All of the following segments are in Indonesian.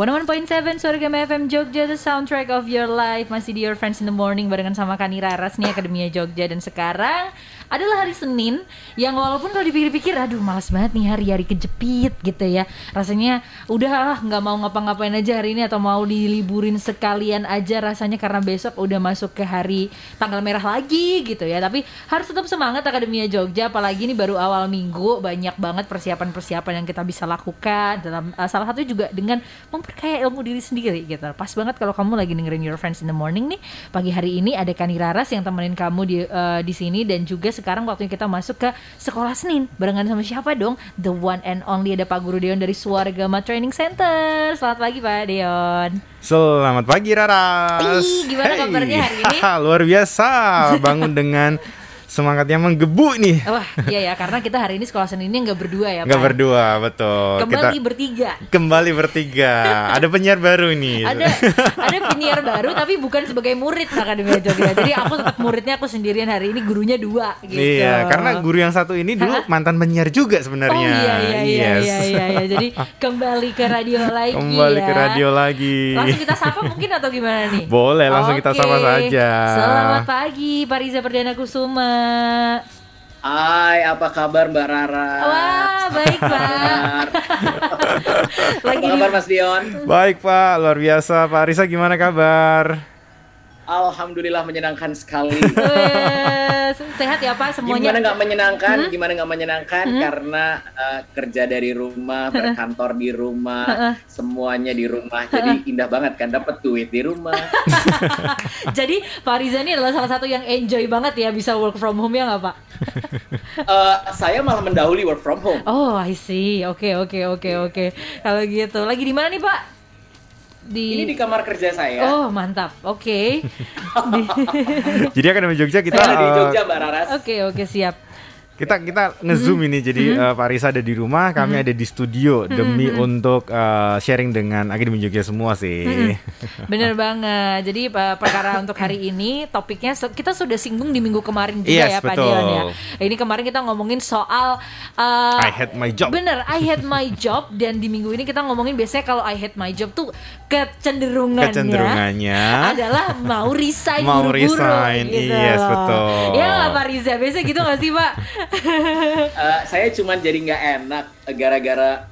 101.7 Surga FM Jogja The soundtrack of your life. Masih di Your Friends in the Morning Barengan sama Kani Raras nih Akademia Jogja. Dan sekarang adalah hari Senin Yang walaupun kalau dipikir-pikir Aduh malas banget nih hari-hari kejepit gitu ya. Rasanya udah lah nggak mau ngapa-ngapain aja hari ini Atau mau diliburin sekalian aja Rasanya karena besok udah masuk ke hari tanggal merah lagi gitu ya. Tapi harus tetap semangat Akademia Jogja. Apalagi ini baru awal minggu Banyak banget persiapan-persiapan yang kita bisa lakukan dalam uh, Salah satu juga dengan memperkaya ilmu diri sendiri gitu. Pas banget kalau kamu lagi dengerin Your Friends in the Morning nih. Pagi hari ini ada Kani Raras yang temenin kamu di uh, di sini dan juga sekarang waktunya kita masuk ke sekolah Senin barengan sama siapa dong? The one and only ada Pak Guru Deon dari Suargama Training Center. Selamat pagi Pak Deon. Selamat pagi Raras. Ih, gimana kabarnya hari ini? Luar biasa, bangun dengan semangatnya menggebu nih. Wah, iya ya, karena kita hari ini sekolah ini nggak berdua ya, Nggak Pak. berdua, betul. Kembali kita bertiga. kembali bertiga. ada penyiar baru nih. Ada ada penyiar baru tapi bukan sebagai murid Akademia Jogja. Jadi aku tetap muridnya aku sendirian hari ini, gurunya dua gitu. Iya, karena guru yang satu ini dulu mantan penyiar juga sebenarnya. Oh iya iya iya Yes. iya iya, iya. Jadi kembali ke radio lagi Kembali ya. ke radio lagi. Langsung kita sapa mungkin atau gimana nih? Boleh, langsung kita Oke. sapa saja. Selamat pagi Pak Riza Perdana Kusuma. Hai, apa kabar Mbak Rara? Wah, baik Pak. Lagi apa di kabar Mas Dion? Baik Pak, luar biasa. Pak Risa gimana kabar? Alhamdulillah menyenangkan sekali. Sehat ya Pak semuanya. Gimana nggak menyenangkan? Hmm? Gimana nggak menyenangkan? Karena eh, kerja dari rumah, berkantor di rumah, semuanya di rumah. Jadi indah banget kan dapat duit di rumah. Jadi Pak Riza ini adalah salah satu yang enjoy banget ya bisa work from home ya nggak Pak? Eh, saya malah mendahului work from home. Oh, I see. Oke, oke, oke, oke. Kalau gitu, lagi di mana nih Pak? Di. Ini di kamar kerja saya. Oh, mantap. Oke. Di- Jadi Akademi Jogja kita Saya ada di eh, Jogja, Mbak Raras. Oke, oke, siap. Kita kita ngezoom ini. Jadi eh, Pak Risa ada di rumah kami ada di studio demi untuk eh, sharing dengan Akademi Jogja semua sih. Bener banget. Jadi eh, perkara untuk hari ini topiknya kita sudah singgung di minggu kemarin juga Yes, ya Pak betul. Dion ya. Ini kemarin kita ngomongin soal eh, I hate my job. Bener, I hate my job. Dan di minggu ini kita ngomongin biasanya kalau I hate my job tuh kecenderungannya kecenderungannya. adalah mau resign Mau buru-buru resign, gitu yes, betul. Ya Pak Riza, biasanya gitu gak sih Pak? Eh, saya cuman jadi nggak enak gara-gara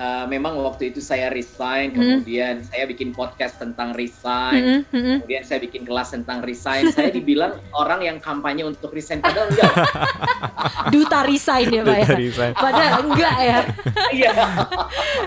eh, memang waktu itu saya resign, kemudian saya bikin podcast tentang resign, Mm-mm, mm-mm. kemudian saya bikin kelas tentang resign. saya dibilang orang yang kampanye untuk resign, padahal enggak. Duta resign ya Pak Duta ya? resign. Padahal enggak ya Iya.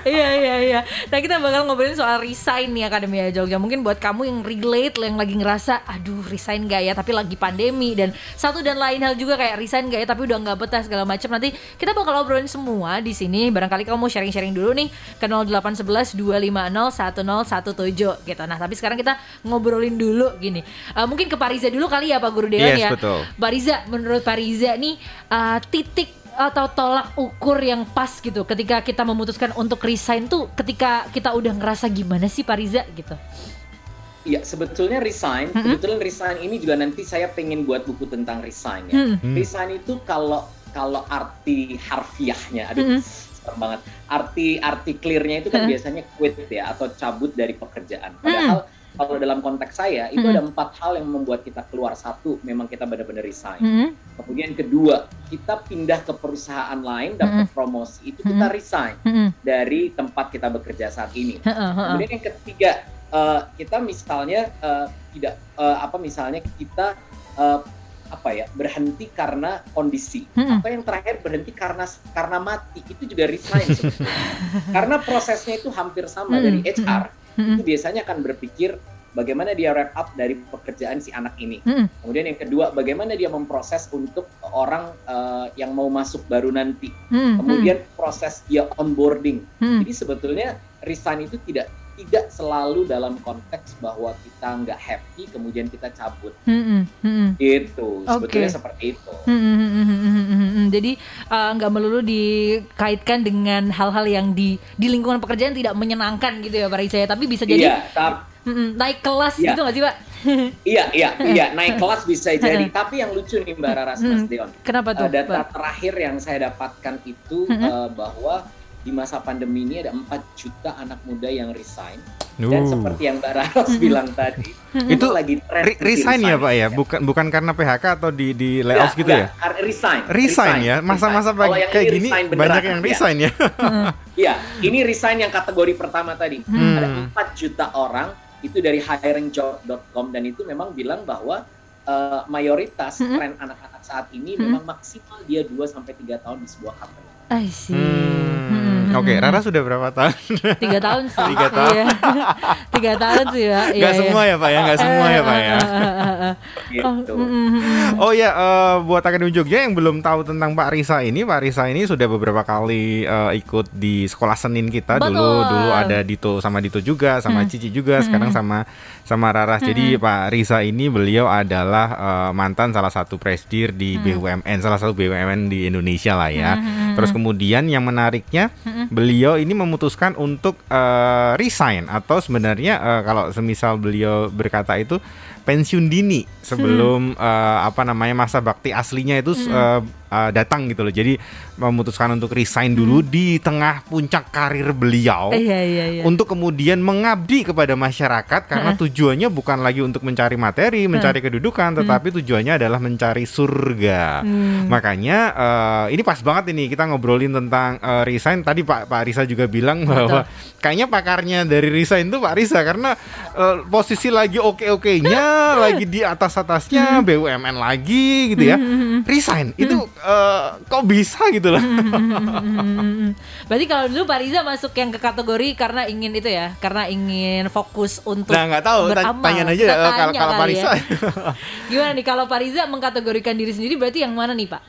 Iya iya iya. Nah kita bakal ngobrolin soal resign nih Akademia Jogja. Mungkin buat kamu yang relate, yang lagi ngerasa, aduh resign gak ya? Tapi lagi pandemi dan satu dan lain hal juga kayak resign gak ya? Tapi udah nggak betah segala macam. Nanti kita bakal obrolin semua di sini. Barangkali kamu mau sharing-sharing dulu nih ke 0811 250 1017 gitu. Nah tapi sekarang kita ngobrolin dulu gini. Eh, mungkin ke Pariza dulu kali ya Pak Guru Dewan Yes, ya. betul. Pak Riza, menurut Pak Riza nih uh, titik atau tolak ukur yang pas gitu ketika kita memutuskan untuk resign tuh ketika kita udah ngerasa gimana sih Pak Riza gitu. Iya, sebetulnya resign, kebetulan resign ini juga nanti saya pengen buat buku tentang resign ya. Hmm. Hmm. Resign itu kalau kalau arti harfiahnya, aduh, Mm-mm. Serem banget. Arti arti clearnya itu kan Mm. biasanya quit ya atau cabut dari pekerjaan. Padahal kalau dalam konteks saya itu Mm. ada empat hal yang membuat kita keluar satu, memang kita benar-benar resign. Hmm. Kemudian kedua, kita pindah ke perusahaan lain, dapat promosi, itu kita resign Hmm. dari tempat kita bekerja saat ini. Kemudian yang ketiga, eh, kita misalnya eh, tidak eh, apa misalnya kita eh, apa ya berhenti karena kondisi. Mm-mm. Atau yang terakhir berhenti karena karena mati itu juga resign sebetulnya. karena prosesnya itu hampir sama Mm-mm. dari HR Mm-mm. itu biasanya akan berpikir bagaimana dia wrap up dari pekerjaan si anak ini. Mm-mm. Kemudian yang kedua, bagaimana dia memproses untuk orang eh, yang mau masuk baru nanti. Hmm, Kemudian proses dia onboarding. hmm. Jadi sebetulnya resign itu tidak tidak selalu dalam konteks bahwa kita nggak happy kemudian kita cabut Hmm, hmm, hmm. gitu. Sebetulnya Oke. seperti itu. Hmm, hmm, hmm, hmm, hmm, hmm, hmm. Jadi uh, nggak melulu dikaitkan dengan hal-hal yang di di lingkungan pekerjaan tidak menyenangkan gitu ya Pak Riza ya. Tapi bisa jadi Iya, tap- hmm, hmm, naik kelas Iya. gitu nggak sih Pak? iya, iya, iya. Naik kelas bisa jadi. Tapi yang lucu nih Mbak Raras Mas Hmm. Deon. Kenapa tuh? Eh, data terakhir yang saya dapatkan itu eh, bahwa di masa pandemi ini ada 4 juta anak muda yang resign Uh. dan seperti yang Mbak Raros bilang tadi Itu lagi tren Re- resign ya Pak ya, bukan bukan karena PHK atau di di layoff gitu ya? Enggak, resign. Resign ya, masa-masa resign. Kayak ini gini resign beneran, banyak yang ya. resign ya. Iya, ini resign yang kategori pertama tadi. Hmm. Ada 4 juta orang itu dari hiringjob.com dan itu memang bilang bahwa eh, mayoritas Hmm. tren anak-anak saat ini Hmm. memang maksimal dia 2 sampai 3 tahun di sebuah company. I see. Hmm, Hmm, Oke, hmm, Rara sudah berapa tahun? tiga tahun sih. Tiga tahun. Iya. tiga tahun sih ya. Iya, Gak iya. semua ya Pak ya, gak semua ya Pak ya. Gitu. Oh, ya, eh, buat Akademi Jogja yang belum tahu tentang Pak Risa ini, Pak Risa ini sudah beberapa kali eh, ikut di sekolah Senin kita dulu. Betul. Dulu ada Dito sama Dito juga, sama Hmm. Cici juga, sekarang sama sama Raras. Jadi Pak Risa ini beliau adalah eh, mantan salah satu presidir di BUMN, salah satu BUMN di Indonesia lah ya. Hmm, Terus kemudian yang menariknya, beliau ini memutuskan untuk eh, resign atau sebenarnya eh, kalau semisal beliau berkata itu pensiun dini sebelum eh, apa namanya masa bakti aslinya itu eh, eh, datang gitu loh. Jadi memutuskan untuk resign dulu di tengah puncak karir beliau Iya iya iya. untuk kemudian mengabdi kepada masyarakat karena tujuannya bukan lagi untuk mencari materi, mencari kedudukan, tetapi tujuannya adalah mencari surga. Hmm. Makanya eh, ini pas banget ini kita ngobrolin tentang eh, resign. Tadi Pak Pak Risa juga bilang bahwa kayaknya pakarnya dari resign itu Pak Risa karena eh, posisi lagi oke-okenya, lagi di atas-atasnya BUMN lagi gitu ya. Resign itu eh, kok bisa gitu loh. Hmm. Berarti kalau dulu Pak Riza masuk yang ke kategori karena ingin itu ya, karena ingin fokus untuk Nah nggak tahu, beramal. tanya aja Kita eh, kalau kalau Pak kali Risa. ya. Gimana nih kalau Pak Riza mengkategorikan diri sendiri berarti yang mana nih Pak?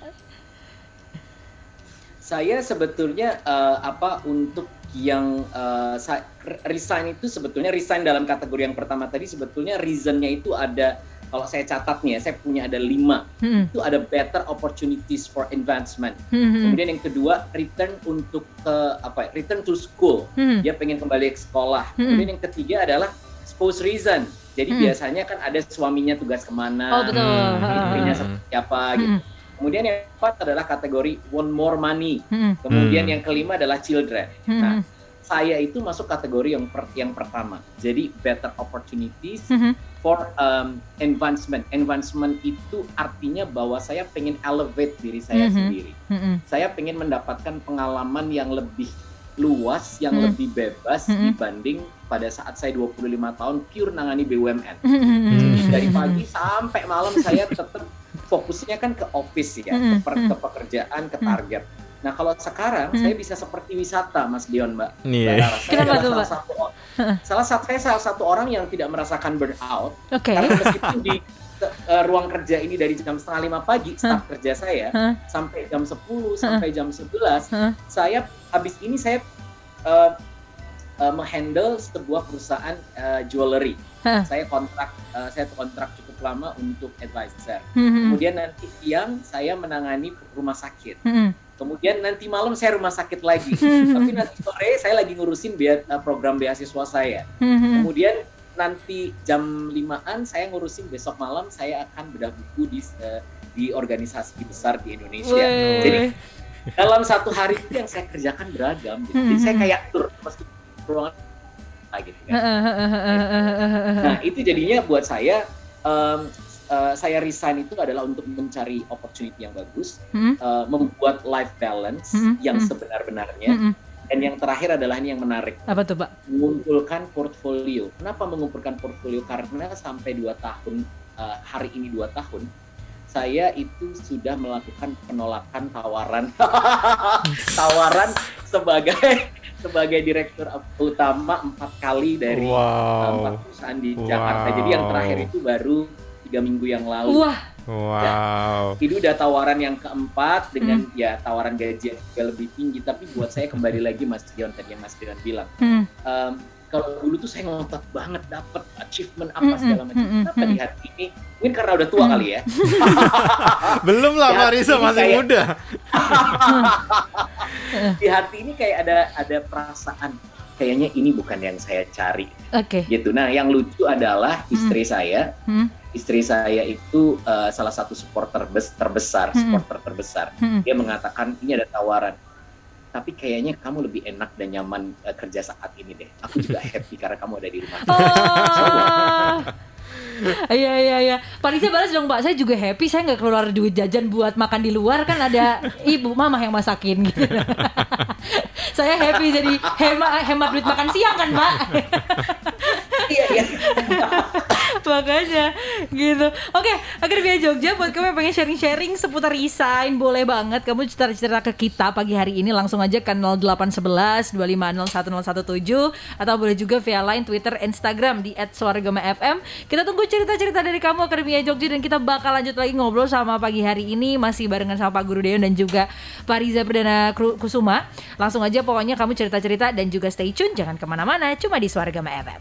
Saya sebetulnya eh, apa untuk yang eh, sa- resign itu sebetulnya resign dalam kategori yang pertama tadi sebetulnya reasonnya itu ada kalau saya catat nih ya saya punya ada lima Hmm. itu ada better opportunities for advancement Hmm. kemudian yang kedua return untuk ke apa ya, return to school Hmm. dia pengen kembali ke sekolah Hmm. kemudian yang ketiga adalah spouse reason jadi Hmm. biasanya kan ada suaminya tugas ke mana Oh betul. Hmm. istrinya Hmm. seperti apa gitu Hmm. kemudian yang keempat adalah kategori want more money Hmm. Kemudian Hmm. yang kelima adalah children. Hmm. Nah, saya itu masuk kategori yang per- yang pertama. Jadi better opportunities Hmm. For um, advancement. Advancement itu artinya bahwa saya pengen elevate diri saya Mhm. sendiri. Hmm. Saya pengen mendapatkan pengalaman yang lebih luas, yang Hmm. lebih bebas Mhm. dibanding pada saat saya 25 tahun pure nangani BUMN. Hmm. Dari pagi sampai malam saya tetap fokusnya kan ke office ya, Mhm. ke, per- ke pekerjaan, ke target. Nah kalau sekarang Mhm. saya bisa seperti wisata, Mas Dion, Mbak. Iya. Mbak Kenapa adalah tuh, salah Mbak? satu salah satu saya salah satu orang yang tidak merasakan burnout Oke. karena meskipun di eh, ruang kerja ini dari jam setengah lima pagi start kerja saya Hah? sampai jam 10 sampai jam 11 Hah? saya habis ini saya eh, eh, menghandle sebuah perusahaan eh, jewelry. Hah. Saya kontrak eh, saya kontrak cukup lama untuk advisor. Hmm. Kemudian nanti siang saya menangani rumah sakit. Hmm. Kemudian nanti malam saya rumah sakit lagi. Tapi nanti sore saya lagi ngurusin bea- eh, program beasiswa saya. Hmm. Kemudian nanti jam 5-an saya ngurusin besok malam saya akan bedah buku di eh, di organisasi besar di Indonesia. Weh. Jadi dalam satu hari itu yang saya kerjakan beragam. Gitu. Jadi saya kayak tur meski ruangan gitu kan. Nah itu jadinya buat saya em, eh, saya resign itu adalah untuk mencari opportunity yang bagus, Hmm. eh, membuat life balance Hmm, yang hmm. sebenar-benarnya, Hmm. dan yang terakhir adalah ini yang menarik, Apa tuh Pak? mengumpulkan portfolio. Kenapa mengumpulkan portfolio? Karena sampai dua tahun eh, hari ini dua tahun saya itu sudah melakukan penolakan tawaran tawaran sebagai sebagai direktur utama empat kali dari uh, empat Wow. perusahaan di Wow. Jakarta. Jadi yang terakhir itu baru tiga minggu yang lalu. Wah. Wow. Itu udah tawaran yang keempat dengan Hmm. ya tawaran gaji yang juga lebih tinggi. Tapi buat saya kembali lagi Mas Dion tadi yang Mas Dion bilang, Hmm. em, kalau dulu tuh saya ngotot banget dapat achievement Hmm, apa segala macam. hmm, hmm, Kenapa hmm. di hati ini? Mungkin karena udah tua Hmm. kali ya. Belum lah Pak Risa ini masih kayak- muda. Di hati ini kayak ada ada perasaan kayaknya ini bukan yang saya cari Oke. gitu. Nah, yang lucu adalah istri saya. Hmm. Istri saya itu uh, salah satu supporter bes- terbesar, Hmm. supporter terbesar. Hmm. Dia mengatakan ini ada tawaran. tapi kayaknya kamu lebih enak dan nyaman uh, kerja saat ini deh. Aku juga happy karena kamu ada di rumah. Oh. Iya iya iya. Pak Riza balas dong Pak, saya juga happy saya nggak keluar duit jajan buat makan di luar kan ada ibu mama yang masakin gitu. saya happy jadi hemat hemat duit makan siang kan Pak. Iya iya. Makanya gitu. Oke, Akademia Jogja buat kamu yang pengen sharing-sharing seputar resign boleh banget kamu cerita-cerita ke kita pagi hari ini langsung aja ke 0811 2501017 atau boleh juga via line Twitter, Instagram di @suaragama_fm. Kita tunggu cerita-cerita dari kamu Akademia Jogja dan kita bakal lanjut lagi ngobrol sama pagi hari ini masih barengan sama Pak Guru Deon dan juga Pak Riza Perdana Kusuma. Langsung aja pokoknya kamu cerita-cerita dan juga stay tune jangan ke mana-mana cuma di Suara Gama FM.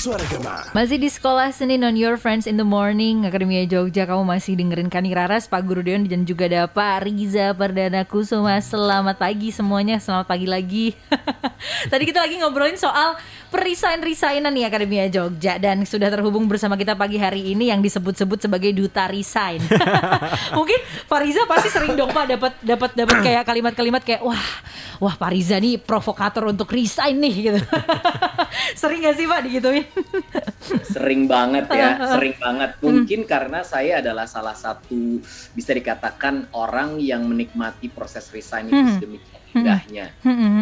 Suara Gama. Masih di sekolah Senin on Your Friends in the Morning Akademia Jogja. Kamu masih dengerin Kani Raras, Pak Guru Deon Dan juga ada Pak Riza Perdana Kusuma. Selamat pagi semuanya, selamat pagi lagi. Tadi kita lagi ngobrolin soal Perisain-risainan nih Akademia Jogja. Dan sudah terhubung bersama kita pagi hari ini Yang disebut-sebut sebagai Duta Resign. Mungkin Pak Riza pasti sering dong Pak dapat dapat dapat kayak kalimat-kalimat kayak Wah, wah Pak Riza nih provokator untuk resign nih gitu Sering gak sih Pak digituin? sering banget ya, sering banget. Mungkin karena saya adalah salah satu bisa dikatakan orang yang menikmati proses resign itu Hmm. sedemikian indahnya.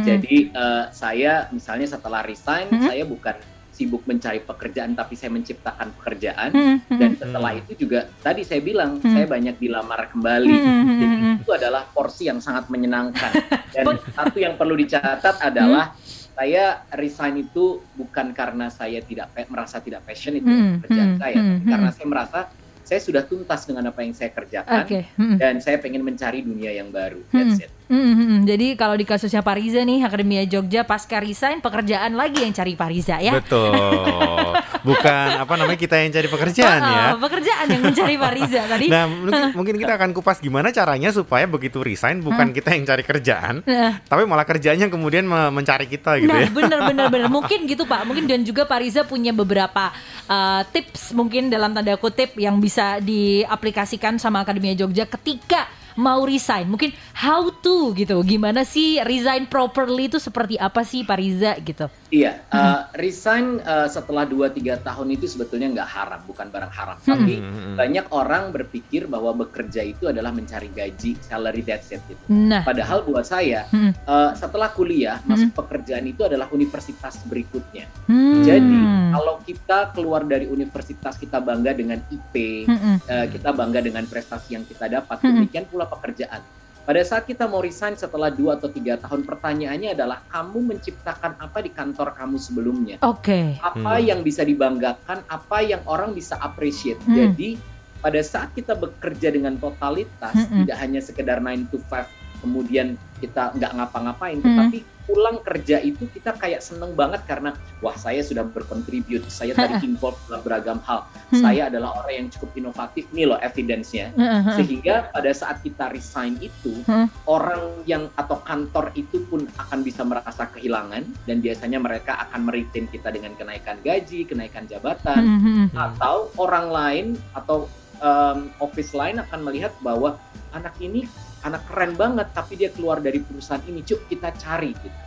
Jadi eh, saya misalnya setelah resign, Hmm. saya bukan sibuk mencari pekerjaan, tapi saya menciptakan pekerjaan. Hmm, hmm. Dan setelah itu juga tadi saya bilang Hmm. saya banyak dilamar kembali. Hmm, hmm, Jadi hmm, itu adalah porsi yang sangat menyenangkan. Dan satu yang perlu dicatat adalah Hmm. saya resign itu bukan karena saya tidak merasa tidak passion itu Hmm, pekerjaan hmm, saya, hmm, tapi karena hmm. saya merasa saya sudah tuntas dengan apa yang saya kerjakan Oke. hmm. dan saya pengen mencari dunia yang baru. That's it. Hmm, hmm, hmm. Jadi kalau di kasusnya Pak Riza nih Akademia Jogja pasca resign pekerjaan lagi yang cari Pak Riza ya. Betul. Bukan apa namanya kita yang cari pekerjaan Oh, ya. pekerjaan yang mencari Pak Riza tadi. Nah, mungkin, mungkin kita akan kupas gimana caranya supaya begitu resign bukan kita yang cari kerjaan, Nah. tapi malah kerjanya kemudian me- mencari kita gitu Nah, ya. bener bener bener mungkin gitu Pak. Mungkin dan juga Pak Riza punya beberapa uh, tips mungkin dalam tanda kutip yang bisa diaplikasikan sama Akademia Jogja ketika mau resign. Mungkin how to gitu. Gimana sih resign properly itu seperti apa sih Pak Riza gitu. Iya, uh, resign uh, setelah 2-3 tahun itu sebetulnya nggak haram, bukan barang haram. Tapi Hmm. banyak orang berpikir bahwa bekerja itu adalah mencari gaji, salary that's it gitu. Nah, Padahal buat saya, Hmm. uh, setelah kuliah, masuk pekerjaan itu adalah universitas berikutnya. hmm. Jadi kalau kita keluar dari universitas kita bangga dengan IP, Hmm, hmm. eh, kita bangga dengan prestasi yang kita dapat. Demikian pula pekerjaan. Pada saat kita mau resign setelah dua atau tiga tahun, pertanyaannya adalah kamu menciptakan apa di kantor kamu sebelumnya? Oke. Apa Hmm. yang bisa dibanggakan? Apa yang orang bisa appreciate? Hmm. Jadi pada saat kita bekerja dengan totalitas, Mm-mm. tidak hanya sekedar 9 to 5, kemudian kita nggak ngapa-ngapain, Hmm. tetapi pulang kerja itu kita kayak seneng banget karena wah saya sudah berkontribut, saya tadi involved dalam beragam hal, Hmm. saya adalah orang yang cukup inovatif nih loh evidence-nya. Hmm. Sehingga pada saat kita resign itu, Hmm. orang yang atau kantor itu pun akan bisa merasa kehilangan dan biasanya mereka akan meretain kita dengan kenaikan gaji, kenaikan jabatan, Hmm, hmm, hmm. atau orang lain atau um, office lain akan melihat bahwa anak ini anak keren banget tapi dia keluar dari perusahaan ini cuk kita cari gitu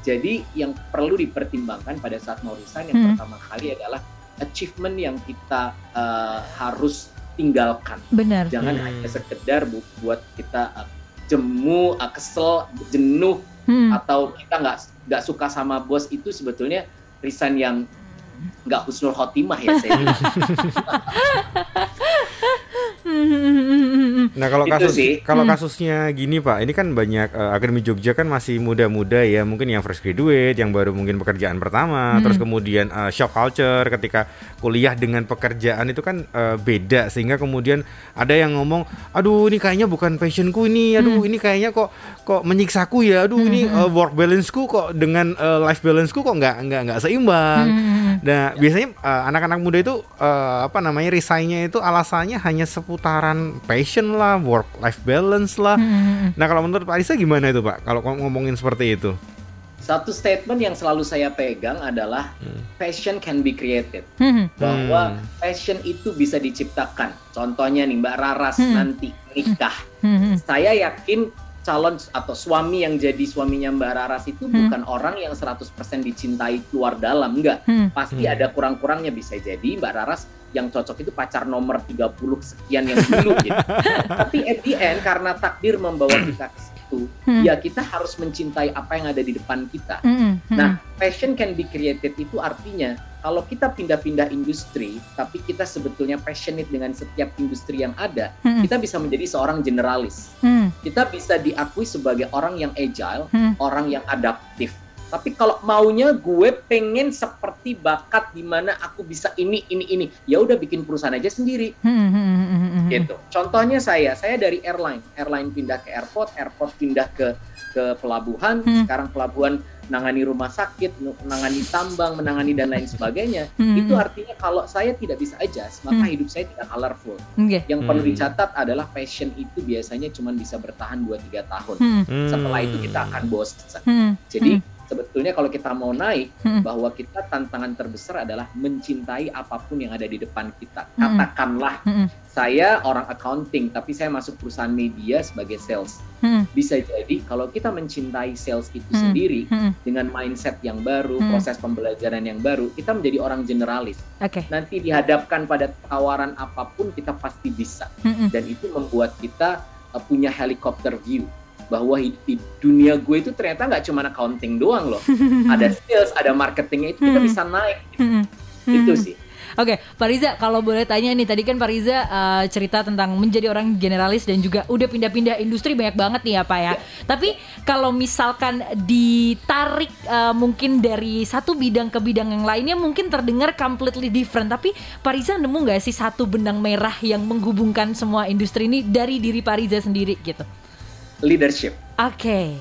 jadi yang perlu dipertimbangkan pada saat mau resign yang Hmm. pertama kali adalah achievement yang kita uh, harus tinggalkan Benar. jangan Hmm. hanya sekedar bu- buat kita uh, jemu uh, kesel jenuh Hmm. atau kita nggak nggak suka sama bos itu sebetulnya resign yang nggak husnul khotimah ya saya Nah kalau Itu kasus sih. kalau Hmm. kasusnya gini Pak, ini kan banyak eh, akademi Jogja kan masih muda-muda ya, mungkin yang fresh graduate, yang baru mungkin pekerjaan pertama, Hmm. terus kemudian eh, shock culture ketika kuliah dengan pekerjaan itu kan eh, beda sehingga kemudian ada yang ngomong, aduh ini kayaknya bukan passionku ini, aduh Hmm. ini kayaknya kok kok menyiksaku ya, aduh ini Hmm. eh, work balanceku kok dengan eh, life balanceku kok nggak nggak nggak seimbang. Hmm. Nah, biasanya uh, anak-anak muda itu uh, apa namanya resignnya itu alasannya hanya seputaran passion lah, work life balance lah. Hmm, hmm, hmm. Nah, kalau menurut Pak Arisa gimana itu, Pak? Kalau ngom- ngomongin seperti itu. Satu statement yang selalu saya pegang adalah Hmm. passion can be created. Hmm, hmm. Bahwa passion itu bisa diciptakan. Contohnya nih Mbak Raras Hmm. nanti nikah. Hmm. Saya yakin calon atau suami yang jadi suaminya Mbak Raras itu Hmm. bukan orang yang 100% dicintai keluar dalam, enggak. Hmm. Pasti Hmm. ada kurang-kurangnya bisa jadi Mbak Raras yang cocok itu pacar nomor 30 sekian yang dulu gitu. Tapi at the end karena takdir membawa kita ke Hmm. ya kita harus mencintai apa yang ada di depan kita. Mm-mm. Nah, passion can be created itu artinya kalau kita pindah-pindah industri, tapi kita sebetulnya passionate dengan setiap industri yang ada, Mm-mm. kita bisa menjadi seorang generalis. Mm. Kita bisa diakui sebagai orang yang agile, Hmm. orang yang adaptif. Tapi kalau maunya gue pengen seperti bakat di mana aku bisa ini, ini, ini, ya udah bikin perusahaan aja sendiri Mm-mm. Mm-mm. gitu. Contohnya saya, saya dari airline, airline pindah ke airport, airport pindah ke ke pelabuhan, Hmm. sekarang pelabuhan menangani rumah sakit, menangani tambang, menangani dan lain sebagainya. Hmm. Itu artinya kalau saya tidak bisa adjust, maka Hmm. hidup saya tidak colorful. Oke. Yang perlu Hmm. dicatat adalah passion itu biasanya cuma bisa bertahan 2-3 tahun. Hmm. Hmm. Setelah itu kita akan bosan. Hmm. Jadi sebetulnya kalau kita mau naik, Hmm. bahwa kita tantangan terbesar adalah mencintai apa pun yang ada di depan kita. Hmm. Katakanlah Hmm. saya orang accounting, tapi saya masuk perusahaan media sebagai sales. Hmm. Bisa jadi kalau kita mencintai sales itu Hmm. sendiri Hmm. dengan mindset yang baru, Hmm. proses pembelajaran yang baru, kita menjadi orang generalis. Oke. Nanti dihadapkan pada tawaran apa pun kita pasti bisa. Mm-mm. Dan itu membuat kita uh, punya helicopter view bahwa di, dunia gue itu ternyata nggak cuma accounting doang loh. ada sales, ada marketingnya itu kita Hmm. bisa naik. Mm-mm. Itu Mm. sih. Oke, Pak Riza, kalau boleh tanya nih, tadi kan Pak Riza uh, cerita tentang menjadi orang generalis dan juga udah pindah-pindah industri banyak banget nih ya Pak ya. Tapi kalau misalkan ditarik uh, mungkin dari satu bidang ke bidang yang lainnya mungkin terdengar completely different. Tapi Pak Riza nemu nggak sih satu benang merah yang menghubungkan semua industri ini dari diri Pak Riza sendiri gitu? Leadership. Oke,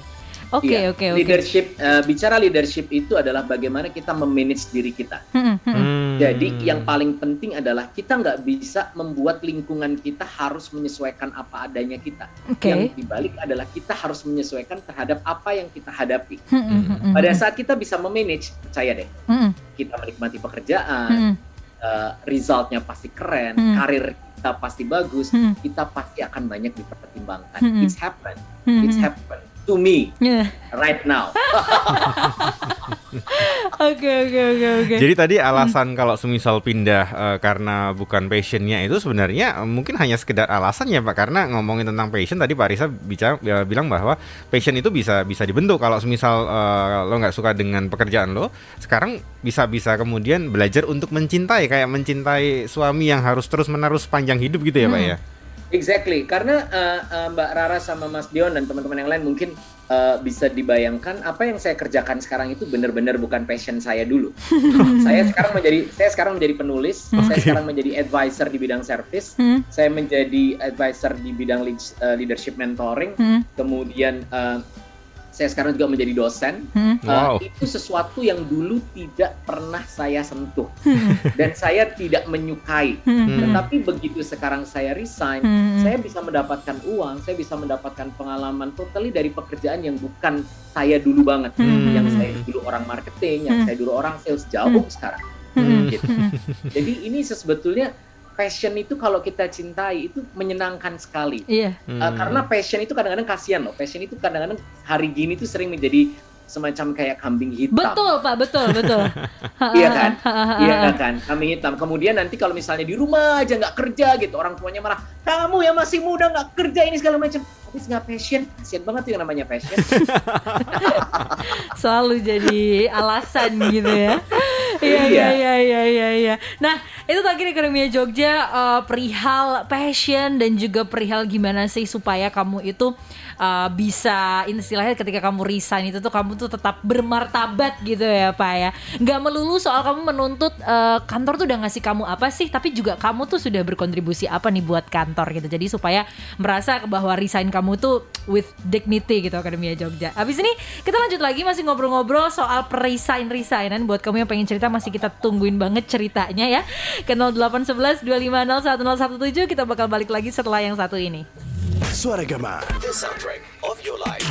oke, Iya, oke, oke. Leadership, uh, bicara leadership itu adalah bagaimana kita memanage diri kita. Hmm, hmm, hmm. Hmm. Jadi yang paling penting adalah kita nggak bisa membuat lingkungan kita harus menyesuaikan apa adanya kita. Oke. Yang dibalik adalah kita harus menyesuaikan terhadap apa yang kita hadapi. Hmm. Pada saat kita bisa memanage, percaya deh, Hmm, kita menikmati pekerjaan, hmm, uh, resultnya pasti keren, Hmm. karir kita pasti bagus, hmm, kita pasti akan banyak dipertimbangkan. Hmm. It's happen, hmm, it's happen to me Yeah. right now. Oke, oke, oke, oke. Jadi tadi alasan kalau semisal pindah eh, karena bukan passionnya itu sebenarnya eh, mungkin hanya sekedar alasan ya Pak karena ngomongin tentang passion tadi Pak Risa bicara ya, bilang bahwa passion itu bisa bisa dibentuk kalau semisal eh, lo nggak suka dengan pekerjaan lo sekarang bisa bisa kemudian belajar untuk mencintai kayak mencintai suami yang harus terus menerus panjang hidup gitu ya Pak Hmm. ya. Exactly, karena uh, uh, Mbak Rara sama Mas Dion dan teman-teman yang lain mungkin uh, bisa dibayangkan apa yang saya kerjakan sekarang itu benar-benar bukan passion saya dulu. saya sekarang menjadi saya sekarang menjadi penulis, saya Oke. sekarang menjadi advisor di bidang service, Hmm, saya menjadi advisor di bidang lead- uh, leadership mentoring, hmm, kemudian uh, saya sekarang juga menjadi dosen. hmm, Uh, Wow. itu sesuatu yang dulu tidak pernah saya sentuh dan saya tidak menyukai. hmm, Tetapi begitu sekarang saya resign, hmm, saya bisa mendapatkan uang, saya bisa mendapatkan pengalaman totally dari pekerjaan yang bukan saya dulu banget. Hmm. Yang saya dulu orang marketing, yang Hmm. saya dulu orang sales jauh sekarang. hmm, Gitu. hmm. Jadi ini sebetulnya passion itu kalau kita cintai itu menyenangkan sekali. Iya. Uh, Hmm. karena passion itu kadang-kadang kasihan loh. Passion itu kadang-kadang hari gini tuh sering menjadi semacam kayak kambing hitam. Betul Pak, betul, betul. Iya kan? Iya kan, kambing hitam. Kemudian nanti kalau misalnya di rumah aja nggak kerja gitu, orang tuanya marah, kamu yang masih muda nggak kerja ini segala macam. Habis nggak passion, kasihan banget tuh yang namanya passion. Selalu jadi alasan gitu ya. Iya, iya, Iya. iya, iya, iya, iya. Nah, itu tadi Akademia Jogja eh, perihal passion dan juga perihal gimana sih supaya kamu itu eh, bisa istilahnya ketika kamu resign itu tuh kamu tuh tetap bermartabat gitu ya Pak ya. Nggak melulu soal kamu menuntut eh, kantor tuh udah ngasih kamu apa sih, tapi juga kamu tuh sudah berkontribusi apa nih buat kantor gitu. Jadi supaya merasa bahwa resign kamu tuh with dignity gitu Akademia Jogja. Habis ini kita lanjut lagi masih ngobrol-ngobrol soal resign resignan buat kamu yang pengen cerita masih kita tungguin banget ceritanya ya. Ke 0811 250 1017 kita bakal balik lagi setelah yang satu ini. Suara Gama, the soundtrack of your life.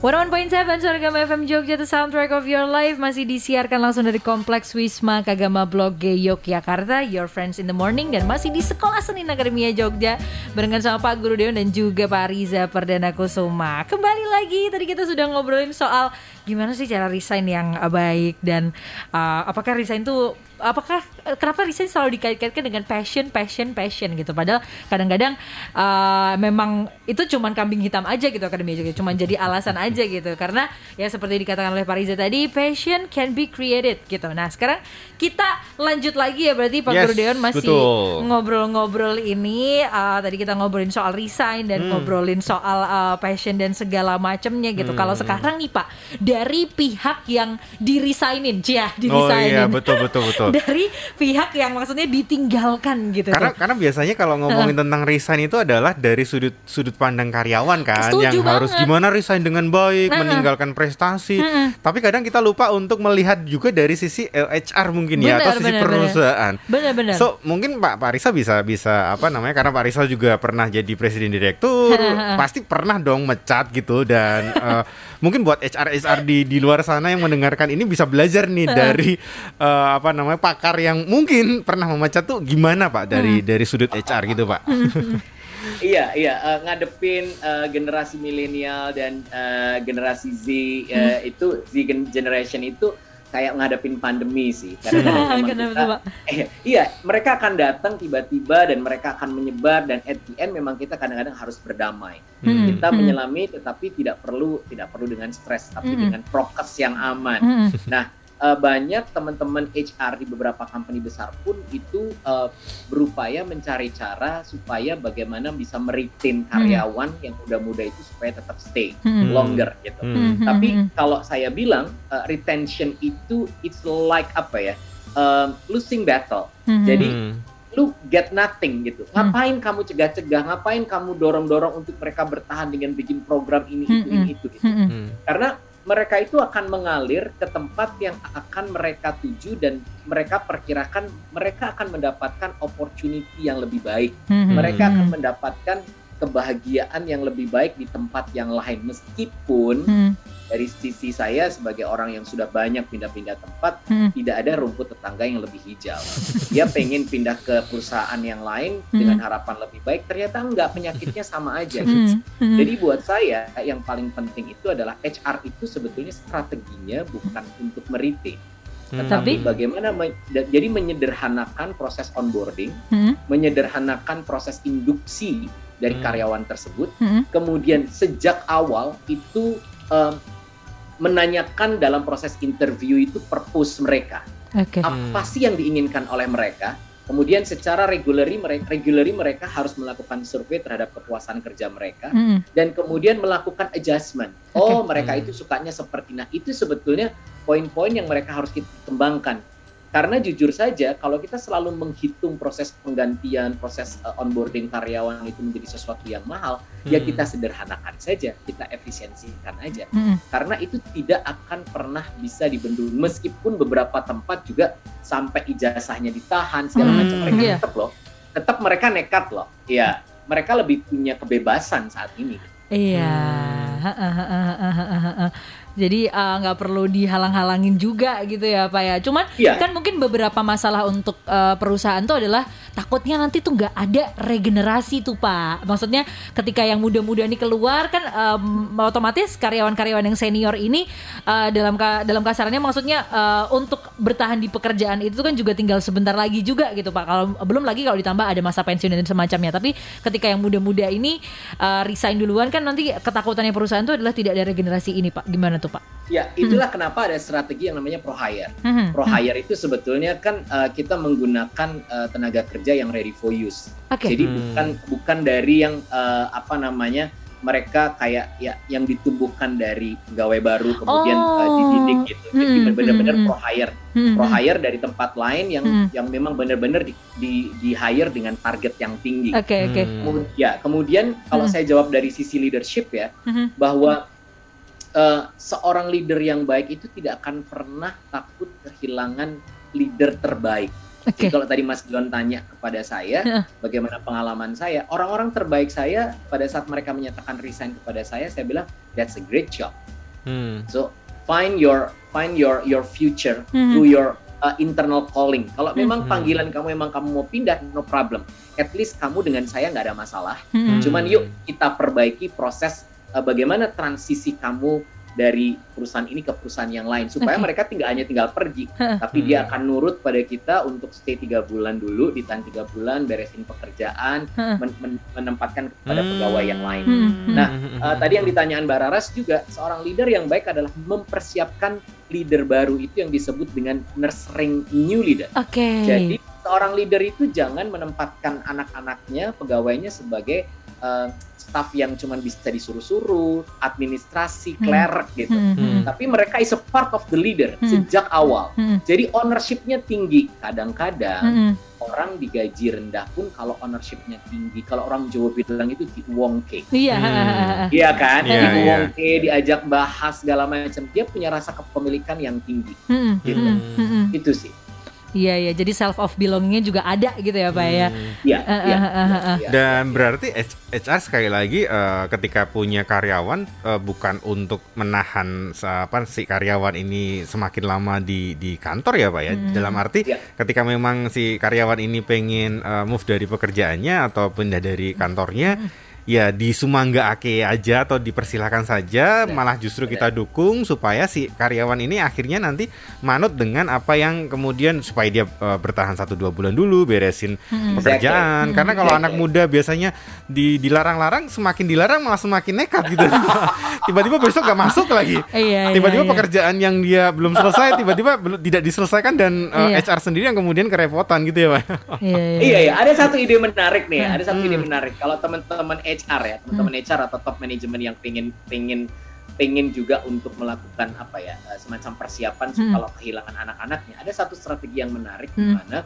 101.7 Surgama FM Jogja The Soundtrack of Your Life. Masih disiarkan langsung dari Kompleks Wisma Kagama Blok G Yogyakarta. Your Friends in the Morning Dan masih di Sekolah Senin Akademia Jogja. Barengan sama Pak Guru Dewan dan juga Pak Riza Perdana Kusuma. Kembali lagi tadi kita sudah ngobrolin soal Gimana sih cara resign yang baik Dan uh, apakah resign itu apakah kenapa resign selalu dikait-kaitkan dengan passion passion passion gitu? Padahal kadang-kadang uh, memang itu cuman kambing hitam aja gitu akademi juga cuma jadi alasan aja gitu. Karena ya seperti dikatakan oleh Pak Riza tadi passion can be created gitu. Nah sekarang kita lanjut lagi ya. Berarti Pak Yes, Guru Deon masih ngobrol-ngobrol ini uh, tadi kita ngobrolin soal resign dan Hmm. ngobrolin soal uh, passion dan segala macamnya gitu. Hmm. kalau sekarang nih Pak dari pihak yang diresignin cia Oh diresignin iya betul betul betul. dari pihak yang maksudnya ditinggalkan gitu Karena tuh. karena biasanya kalau ngomongin tentang resign itu adalah dari sudut sudut pandang karyawan kan Setuju yang harus banget. gimana resign dengan baik, Heeh. meninggalkan prestasi. Heeh. Tapi kadang kita lupa untuk melihat juga dari sisi eh, HR mungkin ya Benar, atau sisi benar, perusahaan. benar-benar So mungkin Pak Pak Risa bisa bisa apa namanya karena Pak Risa juga pernah jadi presiden direktur, pasti pernah dong mecat gitu dan eh, mungkin buat HR HR di di luar sana yang mendengarkan ini bisa belajar nih dari eh, apa namanya pakar yang mungkin pernah memecat tuh gimana Pak dari dari sudut HR gitu Pak. Iya, iya, eh, ngadepin eh, generasi milenial dan eh, generasi Z eh, itu Z gen- generation itu kayak ngadepin pandemi sih. Kadang-kadang memang kita-? Eh, iya, mereka akan datang tiba-tiba dan mereka akan menyebar dan at the end memang kita kadang-kadang harus berdamai. Hmm. Kita Hmm. menyelami tetapi tidak perlu tidak perlu dengan stres tapi Hmm. dengan prokes yang aman. Mm-mm. Eh, banyak teman-teman HR di beberapa company besar pun itu eh, berupaya mencari cara supaya bagaimana bisa meretain karyawan yang muda-muda itu supaya tetap stay Mm-mm. longer gitu. Hmm. Mhm. Tapi kalau saya bilang eh, retention itu it's like apa ya? eh, losing battle. Mhm. Jadi Hmm. lu get nothing gitu. Hmm. Ngapain kamu cegah-cegah? Ngapain kamu dorong-dorong untuk mereka bertahan dengan bikin program ini itu Hmm, ini itu gitu. Hmm. Karena mereka itu akan mengalir ke tempat yang akan mereka tuju dan mereka perkirakan mereka akan mendapatkan opportunity yang lebih baik. Mhm. Mereka akan mendapatkan kebahagiaan yang lebih baik di tempat yang lain meskipun Mhm. Dari sisi saya sebagai orang yang sudah banyak pindah-pindah tempat Mhm. tidak ada rumput tetangga yang lebih hijau. Dia pengen pindah ke perusahaan yang lain Hmm. dengan harapan lebih baik, ternyata enggak penyakitnya sama aja. Gitu. Mhm. Jadi buat saya yang paling penting itu adalah HR itu sebetulnya strateginya bukan untuk meritain, Hmm. tapi Tapi- bagaimana men- da- jadi menyederhanakan proses onboarding, Mhm. menyederhanakan proses induksi dari Hmm. karyawan tersebut, Mhm. kemudian sejak awal itu em, menanyakan dalam proses interview itu purpose mereka Oke. apa sih yang diinginkan oleh mereka kemudian secara regularly mereka mereka harus melakukan survei terhadap kepuasan kerja mereka Mhm. dan kemudian melakukan adjustment oh Oke. mereka Hmm. itu sukanya seperti nah itu sebetulnya poin-poin yang mereka harus kita kembangkan karena jujur saja kalau kita selalu menghitung proses penggantian proses uh, onboarding karyawan itu menjadi sesuatu yang mahal ya Hmm. kita sederhanakan saja kita efisiensikan aja Mhm. karena itu tidak akan pernah bisa dibendung meskipun beberapa tempat juga sampai ijazahnya ditahan segala Hmm, macam mereka iya. tetap loh tetap mereka nekat loh ya mereka lebih punya kebebasan saat ini Iya. Hmm. Jadi eh, nggak perlu dihalang-halangin juga gitu ya Pak ya. Cuman Iya. kan mungkin beberapa masalah untuk eh, perusahaan tuh adalah takutnya nanti tuh nggak ada regenerasi tuh Pak. Maksudnya ketika yang muda-muda ini keluar kan em, otomatis karyawan-karyawan yang senior ini eh, dalam ka- dalam kasarannya maksudnya eh, untuk bertahan di pekerjaan itu kan juga tinggal sebentar lagi juga gitu Pak. Kalau belum lagi kalau ditambah ada masa pensiun dan semacamnya. Tapi ketika yang muda-muda ini eh, resign duluan kan nanti ketakutannya perusahaan itu adalah tidak ada regenerasi ini Pak. Gimana tuh Pak? ya itulah kenapa ada strategi yang namanya pro hire Mhm. pro hire itu sebetulnya kan uh, kita menggunakan uh, tenaga kerja yang ready for use Oke. jadi Hmm. bukan bukan dari yang uh, apa namanya mereka kayak ya yang ditumbuhkan dari pegawai baru kemudian uh, Oh. dididik gitu jadi Hmm, benar-benar hmm, pro hire Mhm. pro hire dari tempat lain yang Hmm. yang memang benar-benar di, di di hire dengan target yang tinggi. Oke oke. Hmm. Kemud- Ya, kemudian kalau Hmm. saya jawab dari sisi leadership ya, Mhm. bahwa eh, seorang leader yang baik itu tidak akan pernah takut kehilangan leader terbaik. Oke. Jadi kalau tadi Mas Glon tanya kepada saya, bagaimana pengalaman saya, orang-orang terbaik saya pada saat mereka menyatakan resign kepada saya, saya bilang that's a great job. Hmm. So find your find your your future Mhm. through your uh, internal calling. Kalau memang Mhm. panggilan kamu memang kamu mau pindah, no problem. At least kamu dengan saya nggak ada masalah. Mm-mm. Cuman yuk kita perbaiki proses uh, bagaimana transisi kamu dari perusahaan ini ke perusahaan yang lain supaya Oke. mereka tinggal hanya tinggal pergi tapi Hmm. dia akan nurut pada kita untuk stay tiga bulan dulu ditahan tiga bulan beresin pekerjaan men- men- menempatkan kepada Hmm. pegawai yang lain Hmm. Nah, Hmm. Uh, tadi yang ditanyaan Mbak Raras juga seorang leader yang baik adalah mempersiapkan leader baru itu yang disebut dengan nurturing new leader. Oke. Jadi seorang leader itu jangan menempatkan anak-anaknya, pegawainya sebagai uh, staff yang cuma bisa disuruh-suruh, administrasi, Hmm. clerk gitu. Hmm, hmm, Tapi mereka is a part of the leader Hmm. sejak awal. hmm, Jadi ownership-nya tinggi. Kadang-kadang hmm, orang digaji rendah pun kalau ownership-nya tinggi. Kalau orang Jawa bilang itu di wongke. Iya. Hmm. Iya kan? Iya, Di iya. wongke, diajak bahas segala macam. Dia punya rasa kepemilikan yang tinggi. Hmm, Gitu. hmm, hmm. Itu sih. Iya ya, jadi self of belongingnya juga ada gitu ya pak ya. Hmm. Iya, Eh, iya. eh, eh, eh, eh. iya. Dan berarti HR sekali lagi eh, ketika punya karyawan eh, bukan untuk menahan apa si karyawan ini semakin lama di di kantor ya pak ya. Hmm. Dalam arti Iya. ketika memang si karyawan ini pengen eh, move dari pekerjaannya atau pindah dari kantornya. Ya di Sumangga Ake aja atau dipersilahkan saja, Benar, malah justru kita dukung supaya si karyawan ini akhirnya nanti manut dengan apa yang kemudian supaya dia eh, bertahan satu dua bulan dulu beresin Hmm. pekerjaan Exactly. karena kalau Exactly. anak muda biasanya di dilarang-larang semakin dilarang malah semakin nekat gitu tiba-tiba besok gak masuk lagi Iya. tiba-tiba iya, iya. pekerjaan yang dia belum selesai tiba-tiba belum tidak diselesaikan dan uh, Iya. HR sendiri yang kemudian kerepotan gitu ya pak Iya, iya. Iya ya, ada satu ide menarik nih. Ada satu Hmm. ide menarik. Kalau teman-teman HR ya, teman-teman HR atau top manajemen yang pengen pengen pengen juga untuk melakukan apa ya eh, semacam persiapan Hmm. kalau kehilangan anak-anaknya, ada satu strategi yang menarik di Hmm. mana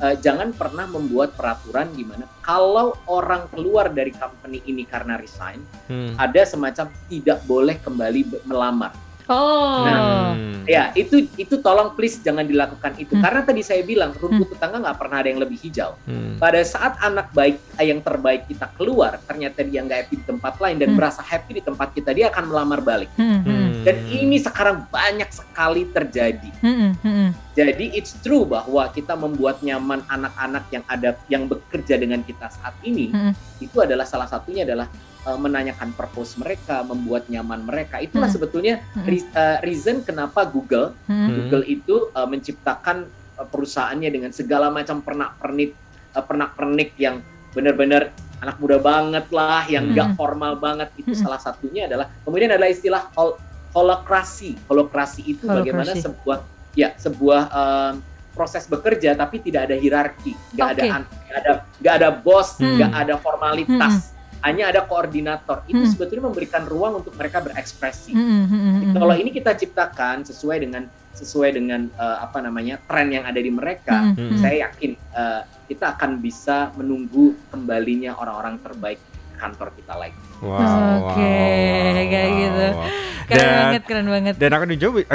eh, jangan pernah membuat peraturan di mana kalau orang keluar dari company ini karena resign, Hmm. ada semacam tidak boleh kembali melamar. Oh. Hmm. Ya, itu itu tolong please jangan dilakukan itu Hmm. karena tadi saya bilang rumput tetangga nggak pernah ada yang lebih hijau. Hmm. pada saat anak baik eh, yang terbaik kita keluar ternyata dia nggak happy di tempat lain dan Hmm. merasa happy di tempat kita dia akan melamar balik Hmm, hmm, Hmm. dan ini sekarang banyak sekali terjadi hmm, hmm, hmm. jadi it's true bahwa kita membuat nyaman anak-anak yang ada yang bekerja dengan kita saat ini Hmm. itu adalah salah satunya adalah eh, menanyakan purpose mereka membuat nyaman mereka itulah Hmm. sebetulnya Hmm. re- eh, reason kenapa Google Hmm. Google itu uh, menciptakan uh, perusahaannya dengan segala macam pernak-pernik uh, pernak-pernik yang benar-benar anak muda banget lah, yang Hmm. nggak formal banget itu Hmm. salah satunya adalah kemudian adalah istilah hol holokrasi. Holokrasi itu bagaimana Holokrasi. sebuah ya sebuah um, proses bekerja tapi tidak ada hierarki, nggak ada Oke. an- nggak ada nggak ada bos, Hmm. nggak ada formalitas, hanya ada koordinator. Itu Hmm. sebetulnya memberikan ruang untuk mereka berekspresi. Hmm, hmm, hmm, hmm. Kalau ini kita ciptakan sesuai dengan sesuai dengan eh, apa namanya tren yang ada di mereka, Hmm, Hmm. hmm. saya yakin eh, kita akan bisa menunggu kembalinya orang-orang terbaik kantor kita lagi. Wow, Oke, wow, kayak wow, gitu. wow. Keren Dan- banget, keren banget. Dan Akademi Jogja,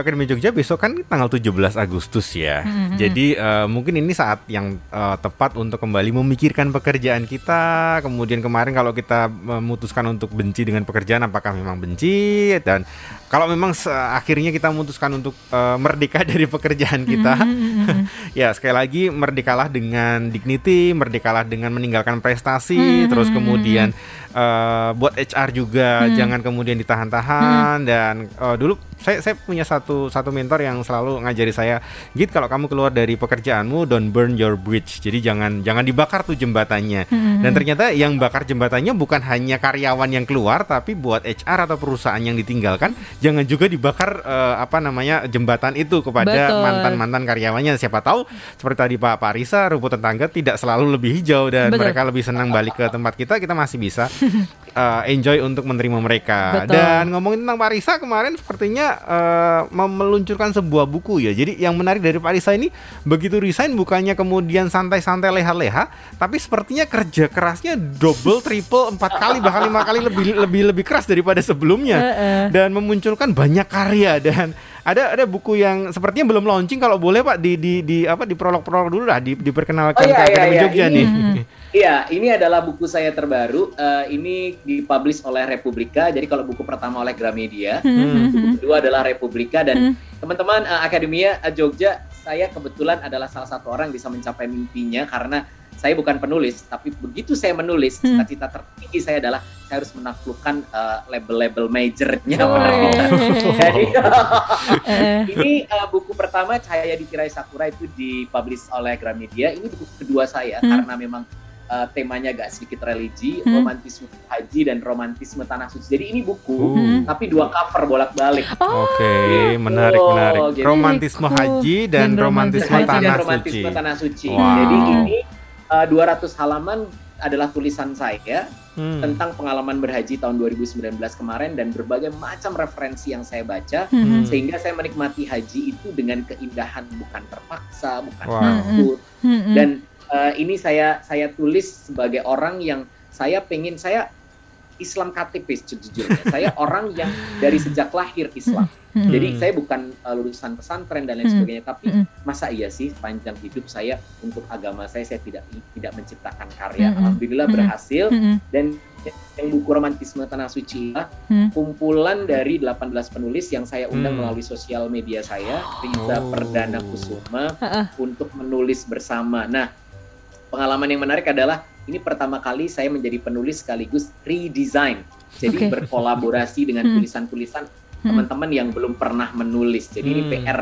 Akademi Jogja besok kan tanggal 17 Agustus ya. Hmm, hmm. Jadi eh, mungkin ini saat yang eh, tepat untuk kembali memikirkan pekerjaan kita. Kemudian kemarin kalau kita memutuskan untuk benci dengan pekerjaan, apakah memang benci? Dan kalau memang akhirnya kita memutuskan untuk eh, merdeka dari pekerjaan kita, Hmm, hmm, ya sekali lagi merdekalah dengan dignity, merdekalah dengan meninggalkan prestasi, Hmm, terus kemudian buat HR juga Hmm. jangan kemudian ditahan-tahan dan eh, dulu saya saya punya satu satu mentor yang selalu ngajari saya, Git kalau kamu keluar dari pekerjaanmu don't burn your bridge. Jadi jangan jangan dibakar tuh jembatannya. Hmm, Dan ternyata yang bakar jembatannya bukan hanya karyawan yang keluar, tapi buat HR atau perusahaan yang ditinggalkan, jangan juga dibakar eh, apa namanya jembatan itu kepada Betul. mantan-mantan karyawannya. Siapa tahu seperti tadi Pak Pak Risa, rumput tetangga tidak selalu lebih hijau dan Betul. mereka lebih senang balik ke tempat kita, kita masih bisa eh, enjoy untuk menerima mereka. Betul. Dan ngomongin tentang Pak Risa kemarin sepertinya eh, mem- meluncurkan sebuah buku ya. Jadi yang menarik dari Pak Risa ini begitu resign bukannya kemudian santai-santai leha-leha, tapi sepertinya kerja kerasnya double, triple, empat kali bahkan lima kali lebih lebih lebih keras daripada sebelumnya dan memunculkan banyak karya dan ada ada buku yang sepertinya belum launching kalau boleh Pak di di di apa di prolog-prolog dulu lah di, diperkenalkan Oh, iya, ke iya, Akademi iya. Jogja Ini- nih. Iya, ini adalah buku saya terbaru. Eh, ini dipublish oleh Republika. Jadi kalau buku pertama oleh Gramedia, Hmm. buku kedua adalah Republika dan Hmm. teman-teman eh, Akademia eh, Jogja, saya kebetulan adalah salah satu orang bisa mencapai mimpinya karena saya bukan penulis, tapi begitu saya menulis, Hmm. cita-cita tertinggi saya adalah saya harus menaklukkan eh, label-label majornya Oh. Jadi ini uh, buku pertama Cahaya di Tirai Sakura itu dipublish oleh Gramedia. Ini buku kedua saya Hmm. karena memang uh, temanya agak sedikit religi, Hmm. romantisme haji dan romantisme tanah suci. Jadi ini buku Uh. tapi dua cover bolak-balik. Oh, Oke, menarik Oh, menarik. jadi- Romantisme haji dan Dan romantisme romantisme Haji dan tanah romantisme suci. tanah suci. Wow. Jadi ini uh, 200 halaman adalah tulisan saya Hmm. tentang pengalaman berhaji tahun 2019 kemarin dan berbagai macam referensi yang saya baca hmm. sehingga saya menikmati haji itu dengan keindahan bukan terpaksa, bukan Wow. takut Hmm. dan uh, ini saya saya tulis sebagai orang yang saya pengen saya Islam KTP sejujurnya saya orang yang dari sejak lahir Islam Hmm. jadi Hmm. saya bukan uh, lulusan pesantren dan lain Hmm. sebagainya tapi Hmm. masa iya sih panjang hidup saya untuk agama saya saya tidak tidak menciptakan karya Hmm. alhamdulillah Hmm. berhasil Hmm. dan yang buku romantisme tanah suci Hmm. kumpulan dari 18 penulis yang saya undang Hmm. melalui sosial media saya Riza Oh. Perdana Kusuma untuk menulis bersama. Nah, pengalaman yang menarik adalah ini pertama kali saya menjadi penulis sekaligus redesign. Jadi Oke. berkolaborasi dengan Hmm. tulisan-tulisan Hmm. teman-teman yang belum pernah menulis. Jadi ini Hmm. PR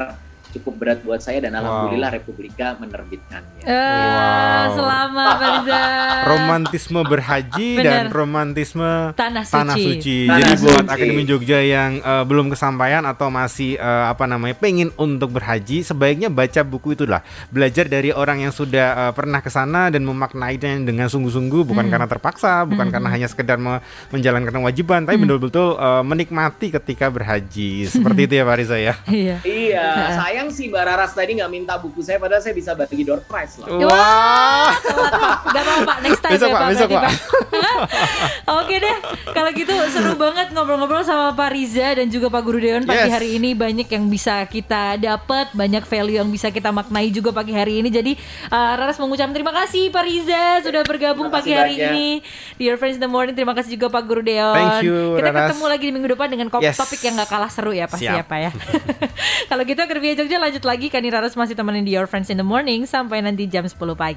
cukup berat buat saya dan Wow. alhamdulillah Republika menerbitkannya. Eh, Wow. Selamat Riza. Romantisme berhaji Benar. dan romantisme Tanah suci. tanah suci. Tanah Jadi buat suci. Akademi Jogja yang eh, belum kesampaian atau masih eh, apa namanya pengen untuk berhaji, sebaiknya baca buku itu lah. Belajar dari orang yang sudah eh, pernah ke sana dan memaknainya dengan sungguh-sungguh, bukan Hmm. karena terpaksa, bukan Hmm. karena hanya sekedar me- menjalankan kewajiban, tapi Hmm. betul-betul eh, menikmati ketika berhaji. Seperti itu ya Pak Riza ya. Iya. Iya, Heeh. Sayang sih Mbak Raras tadi nggak minta buku saya, padahal saya bisa bagi door prize loh. Wah. Gak apa-apa, next time Besok, ya Pak, Pak. besok, Pak. Oke deh, kalau gitu seru banget ngobrol-ngobrol sama Pak Riza dan juga Pak Guru Dewan pagi Yes. hari ini banyak yang bisa kita dapat, banyak value yang bisa kita maknai juga pagi hari ini. Jadi uh, Raras mengucapkan terima kasih Pak Riza sudah bergabung pagi hari banyak. ini. Dear Friends in the Morning, terima kasih juga Pak Guru Dewan. Thank you, Kita Raras. ketemu lagi di minggu depan dengan Yes. topik yang gak kalah seru ya pasti Siap. ya Pak ya. kalau gitu Kervia Jogja lanjut lagi, Kani Raras masih temenin di Your Friends in the Morning sampai nanti jam 10 pagi.